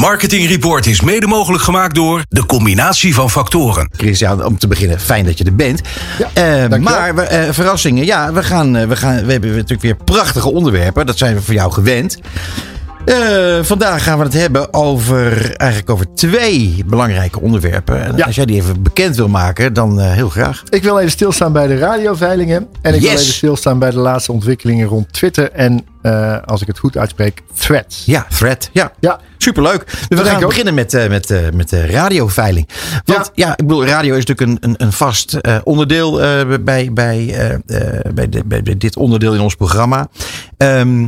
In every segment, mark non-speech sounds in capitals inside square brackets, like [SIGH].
Marketing Report is mede mogelijk gemaakt door de combinatie van factoren. Christian, om te beginnen, fijn dat je er bent. Eh, maar we, eh, verrassingen, ja, we, gaan, eh, we, gaan, we hebben natuurlijk weer prachtige onderwerpen. Dat zijn we voor jou gewend. Eh, vandaag gaan we het hebben over, eigenlijk over twee belangrijke onderwerpen. En Ja. Als jij die even bekend wil maken, dan eh, heel graag. Ik wil even stilstaan bij de radioveilingen. En ik wil even stilstaan bij de laatste ontwikkelingen rond Twitter. En eh, als ik het goed uitspreek, threads. Ja, Thread. Ja, Ja, superleuk. Dus we gaan beginnen met, met, met de radioveiling. Want ja. ik bedoel, radio is natuurlijk een, een, een vast onderdeel bij, bij, bij, de, bij, bij dit onderdeel in ons programma. Ehm,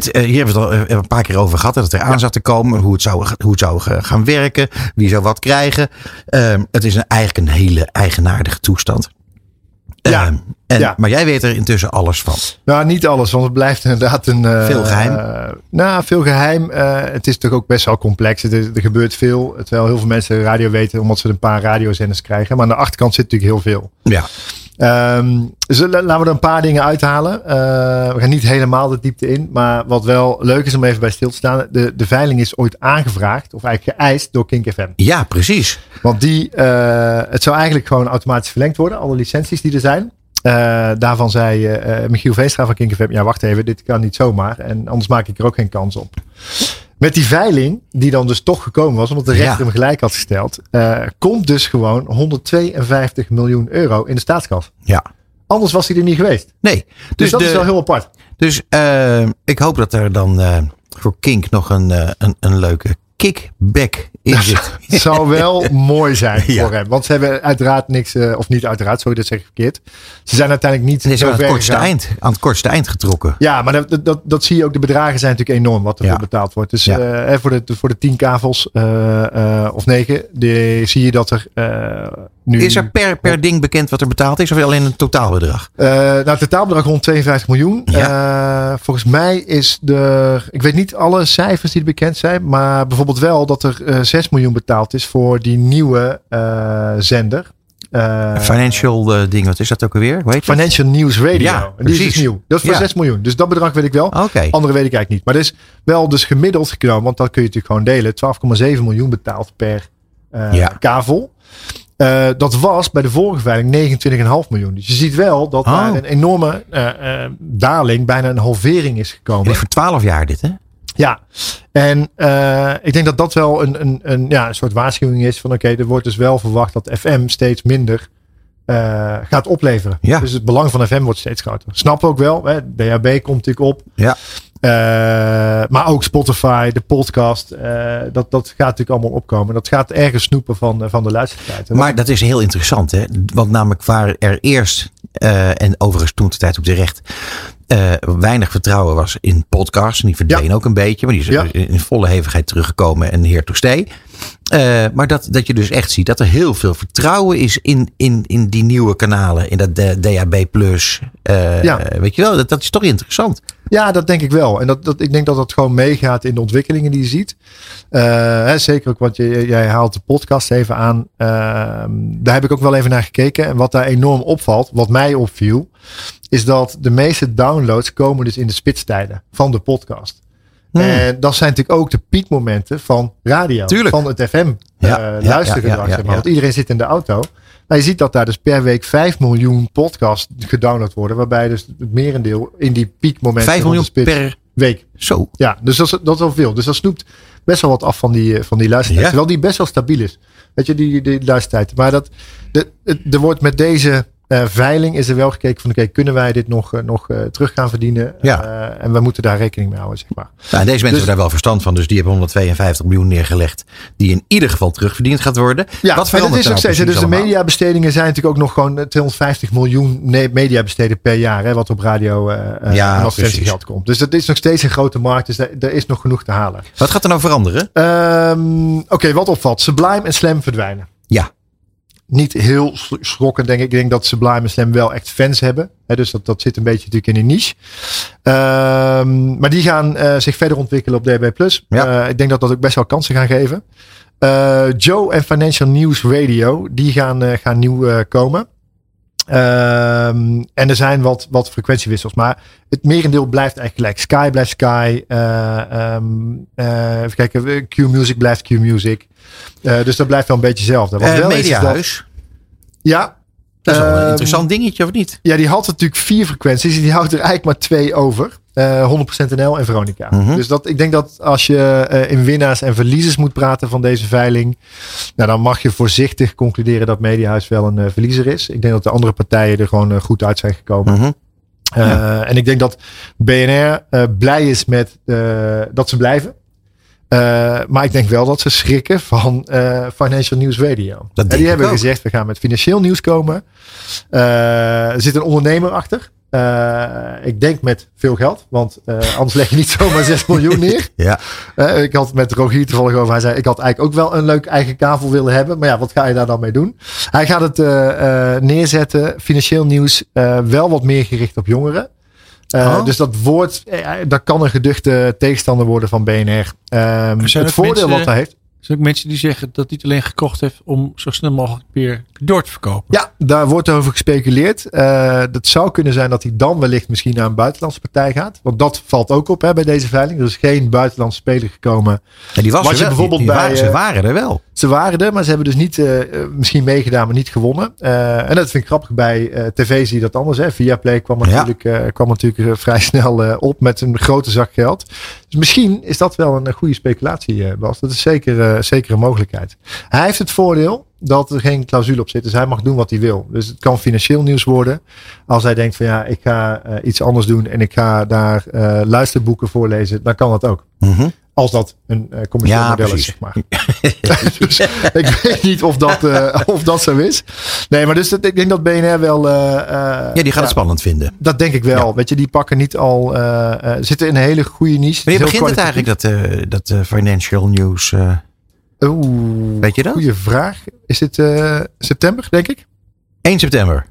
dit, eh, hier hebben we het al eh, een paar keer over gehad. Dat het eraan zat te komen. Hoe het zou, hoe het zou eh, gaan werken. Wie zou wat krijgen. Ehm, het is een, eigenlijk een hele eigenaardige toestand. Ja. Ehm, en, Ja. Maar jij weet er intussen alles van. nou niet alles, want het blijft inderdaad een... Veel geheim. eh, nou, veel geheim. Eh, het is toch ook best wel complex. Het is- er gebeurt veel. Terwijl heel veel mensen radio weten omdat ze een paar radiozenders krijgen. Maar aan de achterkant zit natuurlijk heel veel. Ja. Dus la- laten we er een paar dingen uithalen. Eh, we gaan niet helemaal de diepte in. Maar wat wel leuk is om even bij stil te staan. De, de veiling is ooit aangevraagd. Of eigenlijk geëist door Kink FM. ja, precies. Want die, eh, het zou eigenlijk gewoon automatisch verlengd worden. Alle licenties die er zijn. Eh, daarvan zei Michiel Veenstra van Kink FM. Ja, wacht even. Dit kan niet zomaar. En anders maak ik er ook geen kans op. Met die veiling, die dan dus toch gekomen was, omdat de rechter Ja. hem gelijk had gesteld, eh, komt dus gewoon 152 miljoen euro in de staatskas. Ja. Anders was hij er niet geweest. Nee. Dus, dat de- is wel heel apart. Dus eh, ik hoop dat er dan eh, voor Kink nog een, een, een leuke kickback in zit. Het [LAUGHS] zou wel mooi zijn [LAUGHS] Ja. voor hem. Want ze hebben uiteraard niks, eh, of niet uiteraard, sorry dat zeg ik verkeerd. Ze zijn uiteindelijk niet zo aan het, kortste eind, aan het kortste eind getrokken. Ja, maar dat, dat, dat zie je ook. De bedragen zijn natuurlijk enorm wat ervoor Ja. betaald wordt. Dus Ja. eh, voor, de, voor de tien kavels eh, of negen, die, zie je dat er nu... Is er per, per ding bekend wat er betaald is of alleen een totaalbedrag? Eh, nou, het totaalbedrag rond 52 miljoen. Eh, volgens mij is er, ik weet niet alle cijfers die bekend zijn, maar bijvoorbeeld wel dat er eh 6 miljoen betaald is voor die nieuwe zender. Financial ding, wat is dat ook alweer? Dat? Financial News Radio. Ja, En die is precies. dus nieuw. Dat is voor Ja. 6 miljoen. Dus dat bedrag weet ik wel. Oké. Andere weet ik eigenlijk niet. Maar dat is wel dus gemiddeld genomen, want dat kun je natuurlijk gewoon delen. 12,7 miljoen betaald per Ja. kavel. Eh, dat was bij de vorige veiling 29,5 miljoen. Dus je ziet wel dat Oh. daar een enorme eh, eh, daling, bijna een halvering is Dit gekomen. is voor 12 jaar dit, hè? Ja, en ik denk dat dat wel een, een, een, ja, een soort waarschuwing is van oké, er wordt dus wel verwacht dat FM steeds minder gaat opleveren. Ja. Dus het belang van FM wordt steeds groter. Snap ook wel, hè, DHB komt natuurlijk op. Ja. Eh, maar ook Spotify, de podcast, eh, dat, dat gaat natuurlijk allemaal opkomen. Dat gaat ergens snoepen van, eh, van de luistertijd. Maar dat is heel interessant, hè? Want namelijk waar er eerst, en overigens toen de tijd ook terecht, eh weinig vertrouwen was in podcasts. En die verdween ook een beetje, maar die is Ja. in volle hevigheid teruggekomen en here to stay. Eh, maar dat, dat je dus echt ziet dat er heel veel vertrouwen is in, in, in die nieuwe kanalen. In dat DAB+. eh, Ja. Weet je wel, dat, dat is toch interessant. Ja, dat denk ik wel. En dat, dat, ik denk dat dat gewoon meegaat in de ontwikkelingen die je ziet. Eh, hè, zeker ook, want je, jij haalt de podcast even aan. Ehm, daar heb ik ook wel even naar gekeken. En wat daar enorm opvalt, wat mij opviel, is dat de meeste downloads komen dus in de spitstijden van de podcast. En dat zijn natuurlijk ook de piekmomenten van radio. Tuurlijk. Van het FM Ja, eh, ja, luistergedrag. zeg maar. Want iedereen zit in de auto. Maar je ziet dat daar dus per week 5 miljoen podcasts gedownload worden. Waarbij dus het merendeel in die piekmomenten 5 van de miljoen per week. zo. Ja, dus dat is, dat is wel veel. Dus dat snoept best wel wat af van die, eh, van die luistertijd. Ja. Terwijl die best wel stabiel is. Weet je, die, die luistertijd. Maar dat, er wordt met deze eh, veiling is er wel gekeken van oké, kunnen wij dit nog, eh, nog eh, terug gaan verdienen? Ja. En we moeten daar rekening mee houden, zeg maar. Nou, en deze mensen Dus- hebben daar wel verstand van. Dus die hebben 152 miljoen neergelegd. Die in ieder geval terugverdiend gaat worden. Ja, Wat dat is nog steeds. Dus de mediabestedingen zijn natuurlijk ook nog gewoon eh, 250 miljoen mediabesteden per jaar. Hè, wat op radio Ja, en precies. komt. Dus dat is nog steeds een grote markt. Dus daar, er is nog genoeg te halen. Wat gaat er nou veranderen? Ehm, Oké, wat opvalt. Sublime en Slam verdwijnen. Ja. Niet heel sch- schokkend, denk ik. Ik denk dat Sublime Slam wel echt fans hebben. Hè, dus dat, dat zit een beetje natuurlijk in een niche. Ehm, maar die gaan eh, zich verder ontwikkelen op DB+. Ja. Eh, ik denk dat dat ook best wel kansen gaan geven. Eh, Joe en Financial News Radio, die gaan, gaan nieuw komen. Ehm, en er zijn wat, wat frequentiewissels. Maar het merendeel blijft eigenlijk gelijk. Sky blijft Sky. Uh, um, uh, even kijken. Q-Music blijft Q-Music. Uh, dus dat blijft wel een beetje hetzelfde. Wat wel Mediahuis. Dat, ja. Dat is wel een interessant dingetje, of niet? Ja, die had natuurlijk vier frequenties. Die houdt er eigenlijk maar twee over. Uh, 100% NL en Veronica. Mm -hmm. Dus dat, ik denk dat als je uh, in winnaars en verliezers moet praten van deze veiling. Nou, dan mag je voorzichtig concluderen dat Mediahuis wel een uh, verliezer is. Ik denk dat de andere partijen er gewoon goed uit zijn gekomen. Mm -hmm. ja. En ik denk dat BNR blij is met dat ze blijven. Uh, maar ik denk wel dat ze schrikken van uh, Financial News Radio. Dat en die hebben ook. gezegd, we gaan met financieel nieuws komen. Uh, er zit een ondernemer achter. Ik denk met veel geld, want anders leg je niet zomaar 6 miljoen neer. [LAUGHS] ja. ik had met Rogier toevallig over. Hij zei, ik had eigenlijk ook wel een leuk eigen kavel willen hebben. Maar ja, wat ga je daar dan mee doen? Hij gaat het neerzetten, financieel nieuws, wel wat meer gericht op jongeren. Oh. Dus dat woord, dat kan een geduchte tegenstander worden van BNR. Um, het voordeel mensen, wat hij heeft. Er zijn ook mensen die zeggen dat hij het alleen gekocht heeft om zo snel mogelijk weer door te verkopen. Ja, daar wordt over gespeculeerd. Uh, dat zou kunnen zijn dat hij dan wellicht misschien naar een buitenlandse partij gaat. Want dat valt ook op hè, bij deze veiling. Er is geen buitenlandse speler gekomen. Ja, die was Wat er je wel. bijvoorbeeld die, die bij, waren, ze uh, waren er wel. Ze waren er, maar ze hebben dus niet uh, misschien meegedaan, maar niet gewonnen. Uh, en dat vind ik grappig bij uh, tv zie je dat anders. Hè. Viaplay kwam natuurlijk, ja. kwam natuurlijk vrij [LAUGHS] snel op met een grote zak geld. Dus misschien is dat wel een goede speculatie, Bas. Dat is zeker, zeker een mogelijkheid. Hij heeft het voordeel dat er geen clausule op zit. Dus hij mag doen wat hij wil. Dus het kan financieel nieuws worden. Als hij denkt van ja, ik ga iets anders doen en ik ga daar luisterboeken voorlezen, dan kan dat ook. Mm -hmm. Als dat een uh, commercieel ja, model precies. is, zeg maar. [LAUGHS] dus, ik weet niet of dat, uh, of dat zo is. Nee, maar dus dat, ik denk dat BNR wel... Uh, ja, die gaat het spannend vinden. Dat denk ik wel. Ja. Weet je, die pakken niet al... zitten in een hele goede niche. Maar je begint het eigenlijk, dat, dat financial news... Oeh, weet je dat? Goeie vraag. Is dit september, denk ik? 1 september.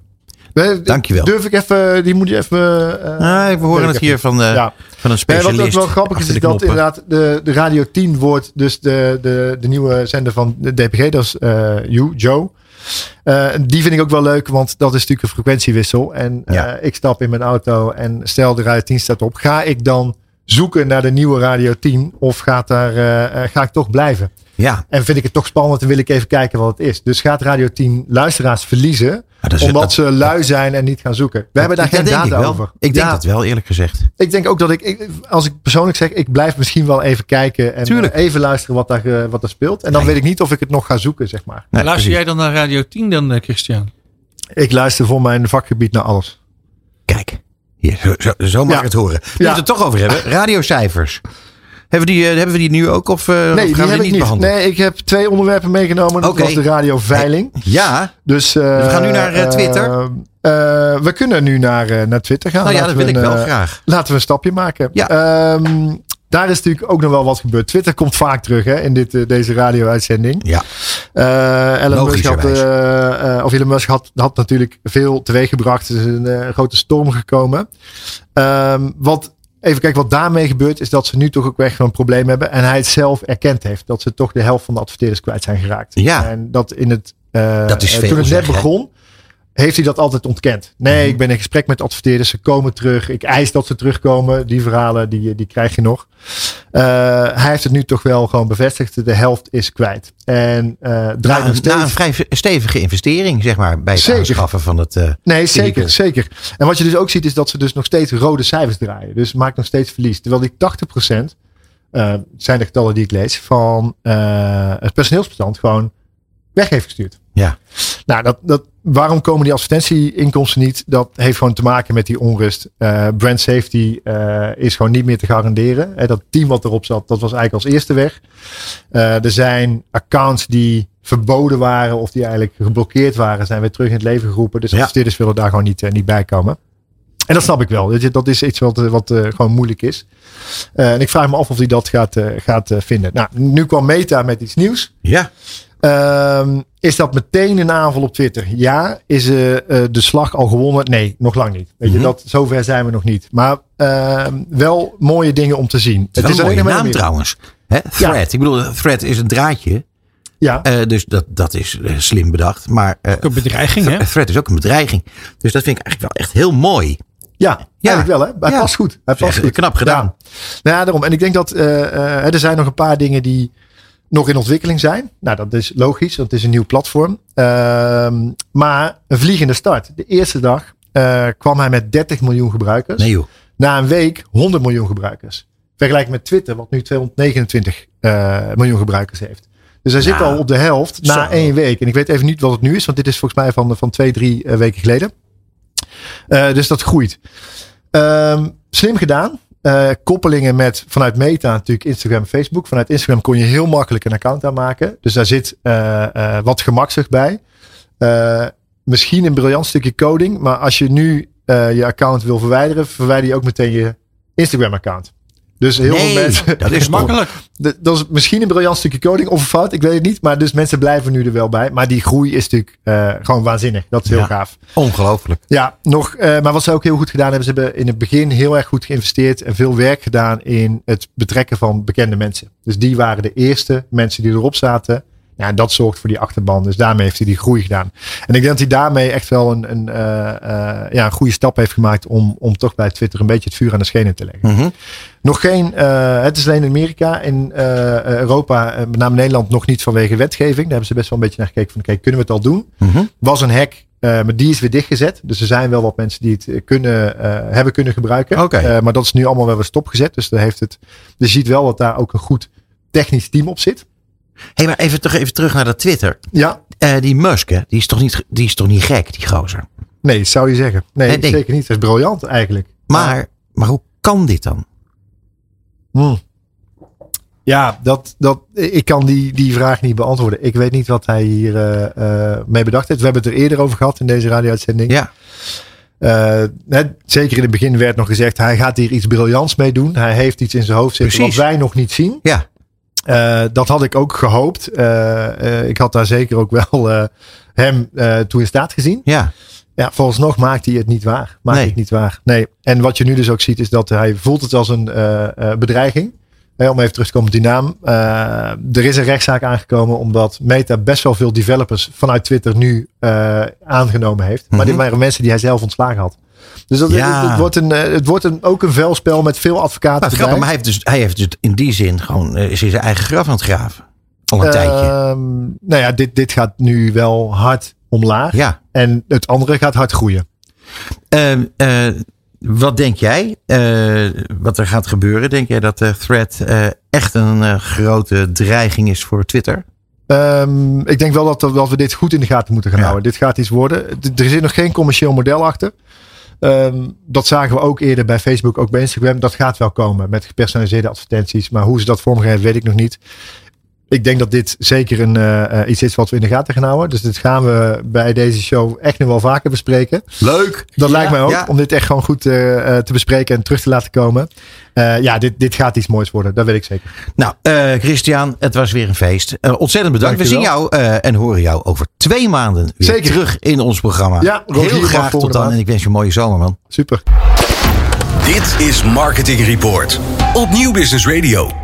Dankjewel. Durf ik even, die moet je even. Uh, nee, we horen het hier van, uh, ja. van een specialist. Wat wel grappig is, is dat inderdaad de, de Radio 10 wordt dus de, de, de nieuwe zender van de DPG, dat is uh, You, Joe. Uh, die vind ik ook wel leuk, want dat is natuurlijk een frequentiewissel. En ja. ik stap in mijn auto en stel de Radio 10 staat op. Ga ik dan zoeken naar de nieuwe Radio 10 of gaat daar, ga ik toch blijven? Ja. En vind ik het toch spannend en wil ik even kijken wat het is. Dus gaat Radio 10 luisteraars verliezen. Ja, omdat dat, ze lui zijn en niet gaan zoeken. We dat, hebben daar geen data ik over. Ik denk ja. dat wel, eerlijk gezegd. Ik denk ook dat ik, ik, als ik persoonlijk zeg, ik blijf misschien wel even kijken en Tuurlijk. even luisteren wat daar, wat er speelt. En dan nee. weet ik niet of ik het nog ga zoeken, zeg maar. Nee, luister precies. jij dan naar Radio 10 dan, Christian? Ik luister voor mijn vakgebied naar alles. Hier, zo, zo, zo mag ik het horen. We ja. het toch over hebben. Radiocijfers. Hebben, die, uh, hebben we die nu ook? Of, uh, nee, of gaan die we heb ik niet niet. Nee, ik heb twee onderwerpen meegenomen. Dat okay. was de radioveiling. Hey, ja. Dus, uh, we gaan nu naar uh, Twitter. we kunnen nu naar, naar Twitter gaan. Nou ja, laten dat wil we ik wel graag. Laten we een stapje maken. Ja. Um, daar is natuurlijk ook nog wel wat gebeurd. Twitter komt vaak terug hè, in dit, deze radio-uitzending. Ja. Uh, Elon Musk had, uh, uh, of Elon Musk had, had natuurlijk veel teweeggebracht. Er is een grote storm gekomen. Um, wat Even kijken wat daarmee gebeurt, is dat ze nu toch ook echt een probleem hebben. En hij het zelf erkend heeft dat ze toch de helft van de adverteerders kwijt zijn geraakt. Ja. En dat in het, dat is veel toen het net begon, heeft hij dat altijd ontkend. Nee, mm-hmm. ik ben in gesprek met adverteerders, ze komen terug. Ik eis dat ze terugkomen. Die verhalen, die, die krijg je nog. Uh, hij heeft het nu toch wel gewoon bevestigd. De helft is kwijt. En uh, draait na, een, steeds... na een vrij stevige investering, zeg maar, bij het zeker. aanschaffen van het. Uh, nee, zeker, zeker. En wat je dus ook ziet, is dat ze dus nog steeds rode cijfers draaien. Dus maakt nog steeds verlies. Terwijl die 80%, uh, zijn de getallen die ik lees, van het personeelsbestand gewoon weg heeft gestuurd. Ja. Nou, dat, dat, waarom komen die advertentieinkomsten niet? Dat heeft gewoon te maken met die onrust. Uh, brand safety uh, is gewoon niet meer te garanderen. Uh, dat team wat erop zat, dat was eigenlijk als eerste weg. er zijn accounts die verboden waren of die eigenlijk geblokkeerd waren, zijn weer terug in het leven geroepen. Dus adverteerders ja. willen daar gewoon niet, niet bij komen. En dat snap ik wel. Dat is iets wat, wat uh, gewoon moeilijk is. Uh, en ik vraag me af of hij dat gaat, uh, gaat vinden. Nou, nu kwam Meta met iets nieuws. Ja. Um, is dat meteen een aanval op Twitter? Ja. Is uh, uh, de slag al gewonnen? Nee, nog lang niet. Weet Mhm. je, dat, zover zijn we nog niet. Maar uh, wel mooie dingen om te zien. Het is, het is een mooie naam trouwens. Hè? Thread. Ja. Ik bedoel, thread is een draadje. Ja. Eh, dus dat, dat is eh, slim bedacht. Maar eh, Ook een bedreiging, hè? Th- Thread is ook een bedreiging. Dus dat vind ik eigenlijk wel echt heel mooi. Ja, eigenlijk wel hè. Hij Ja. past goed. Hij past goed. knap gedaan. Ja. Nou ja, daarom. En ik denk dat eh, eh, er zijn nog een paar dingen die nog in ontwikkeling zijn. Nou, dat is logisch, want het is een nieuw platform. Ehm, maar een vliegende start. De eerste dag eh, kwam hij met 30 miljoen gebruikers. Nee joh. Na een week 100 miljoen gebruikers. Vergelijk met Twitter, wat nu 229 eh, miljoen gebruikers heeft. Dus hij zit Nou, al op de helft na zo. één week. En ik weet even niet wat het nu is, want dit is volgens mij van, van twee, drie eh, weken geleden. Dus dat groeit. Ehm, slim gedaan. Eh, koppelingen met vanuit Meta natuurlijk Instagram en Facebook. Vanuit Instagram kon je heel makkelijk een account aanmaken. Dus daar zit eh, wat gemaksig bij. Misschien een briljant stukje coding. Maar als je nu je account wil verwijderen, verwijder je ook meteen je Instagram account. Dus heel veel Nee, mensen. dat is [LAUGHS] Makkelijk. Dat is misschien een briljant stukje coding of een fout, ik weet het niet. Maar dus mensen blijven nu er wel bij. Maar die groei is natuurlijk eh, gewoon waanzinnig. Dat is heel Ja. gaaf. Ongelooflijk. Ja, nog, eh, maar wat ze ook heel goed gedaan hebben, ze hebben in het begin heel erg goed geïnvesteerd en veel werk gedaan in het betrekken van bekende mensen. Dus die waren de eerste mensen die erop zaten. Ja, dat zorgt voor die achterban. Dus daarmee heeft hij die groei gedaan. En ik denk dat hij daarmee echt wel een, een, eh, eh, ja, een goede stap heeft gemaakt om, om toch bij Twitter een beetje het vuur aan de schenen te leggen. Mhm. Nog geen, eh, het is alleen in Amerika. In Europa, met name Nederland, nog niet vanwege wetgeving. Daar hebben ze best wel een beetje naar gekeken van, oké, kunnen we het al doen? Mhm. was een hack, maar die is weer dichtgezet. Dus er zijn wel wat mensen die het kunnen, hebben kunnen gebruiken. Maar dat is nu allemaal wel weer stopgezet. Dus, daar heeft het, dus je ziet wel dat daar ook een goed technisch team op zit. Hey, maar even, terug- even terug naar dat Twitter. Ja, Eh, die Musk, hè, die, is toch niet, die is toch niet gek, die gozer? nee, zou je zeggen. Nee, Nee, nee. zeker niet. Dat is briljant eigenlijk. Maar, maar hoe kan dit dan? Hmm. Ja, dat, dat, ik kan die, die vraag niet beantwoorden. Ik weet niet wat hij hier eh, eh, mee bedacht heeft. We hebben het er eerder over gehad in deze radio-uitzending. Ja. Net, zeker in het begin werd nog gezegd, hij gaat hier iets briljants mee doen. Hij heeft iets in zijn hoofd zitten Precies. wat wij nog niet zien. Ja. Eh, dat had ik ook gehoopt. Eh, eh, ik had daar zeker ook wel hem toe in staat gezien. Ja. Ja, volgens maakt hij het niet waar. Maakt Nee. hij het niet waar. Nee. En wat je nu dus ook ziet is dat hij voelt het als een bedreiging. Hè, om even terug te komen op die naam. Er is een rechtszaak aangekomen omdat Meta best wel veel developers vanuit Twitter nu aangenomen heeft. Maar Mhm. dit waren mensen die hij zelf ontslagen had. Dus dat, Ja. het, het wordt, een, eh, het wordt een, ook een veldspel met veel advocaten Nou, grappig, maar hij heeft, dus, hij heeft dus in die zin gewoon eh, is zijn eigen graf aan het graven. Al een tijdje. Ehm, nou ja, dit, dit gaat nu wel hard omlaag. Ja. En het andere gaat hard groeien. Ehm, eh, wat denk jij? wat er gaat gebeuren? Denk jij dat de thread echt een grote dreiging is voor Twitter? Ehm, ik denk wel dat, dat we dit goed in de gaten moeten gaan Ja. houden. Dit gaat iets worden. D- Er zit nog geen commercieel model achter. Ehm, dat zagen we ook eerder bij Facebook, ook bij Instagram. Dat gaat wel komen met gepersonaliseerde advertenties. Maar hoe ze dat vormgeven, weet ik nog niet. Ik denk dat dit zeker een, eh, eh, iets is wat we in de gaten gaan houden. Dus dit gaan we bij deze show echt nog wel vaker bespreken. Leuk. Dat lijkt mij ook. Ja. Om dit echt gewoon goed eh, te bespreken en terug te laten komen. Eh, ja, dit, dit gaat iets moois worden. Dat weet ik zeker. Nou, eh, Christian, het was weer een feest. Ontzettend bedankt. We zien jou eh, en horen jou over twee maanden weer Zeker. terug in ons programma. Ja, Rogier Heel graag tot dan maand. en ik wens je een mooie zomer, man. Super. Dit is Marketing Report op Nieuw Business Radio.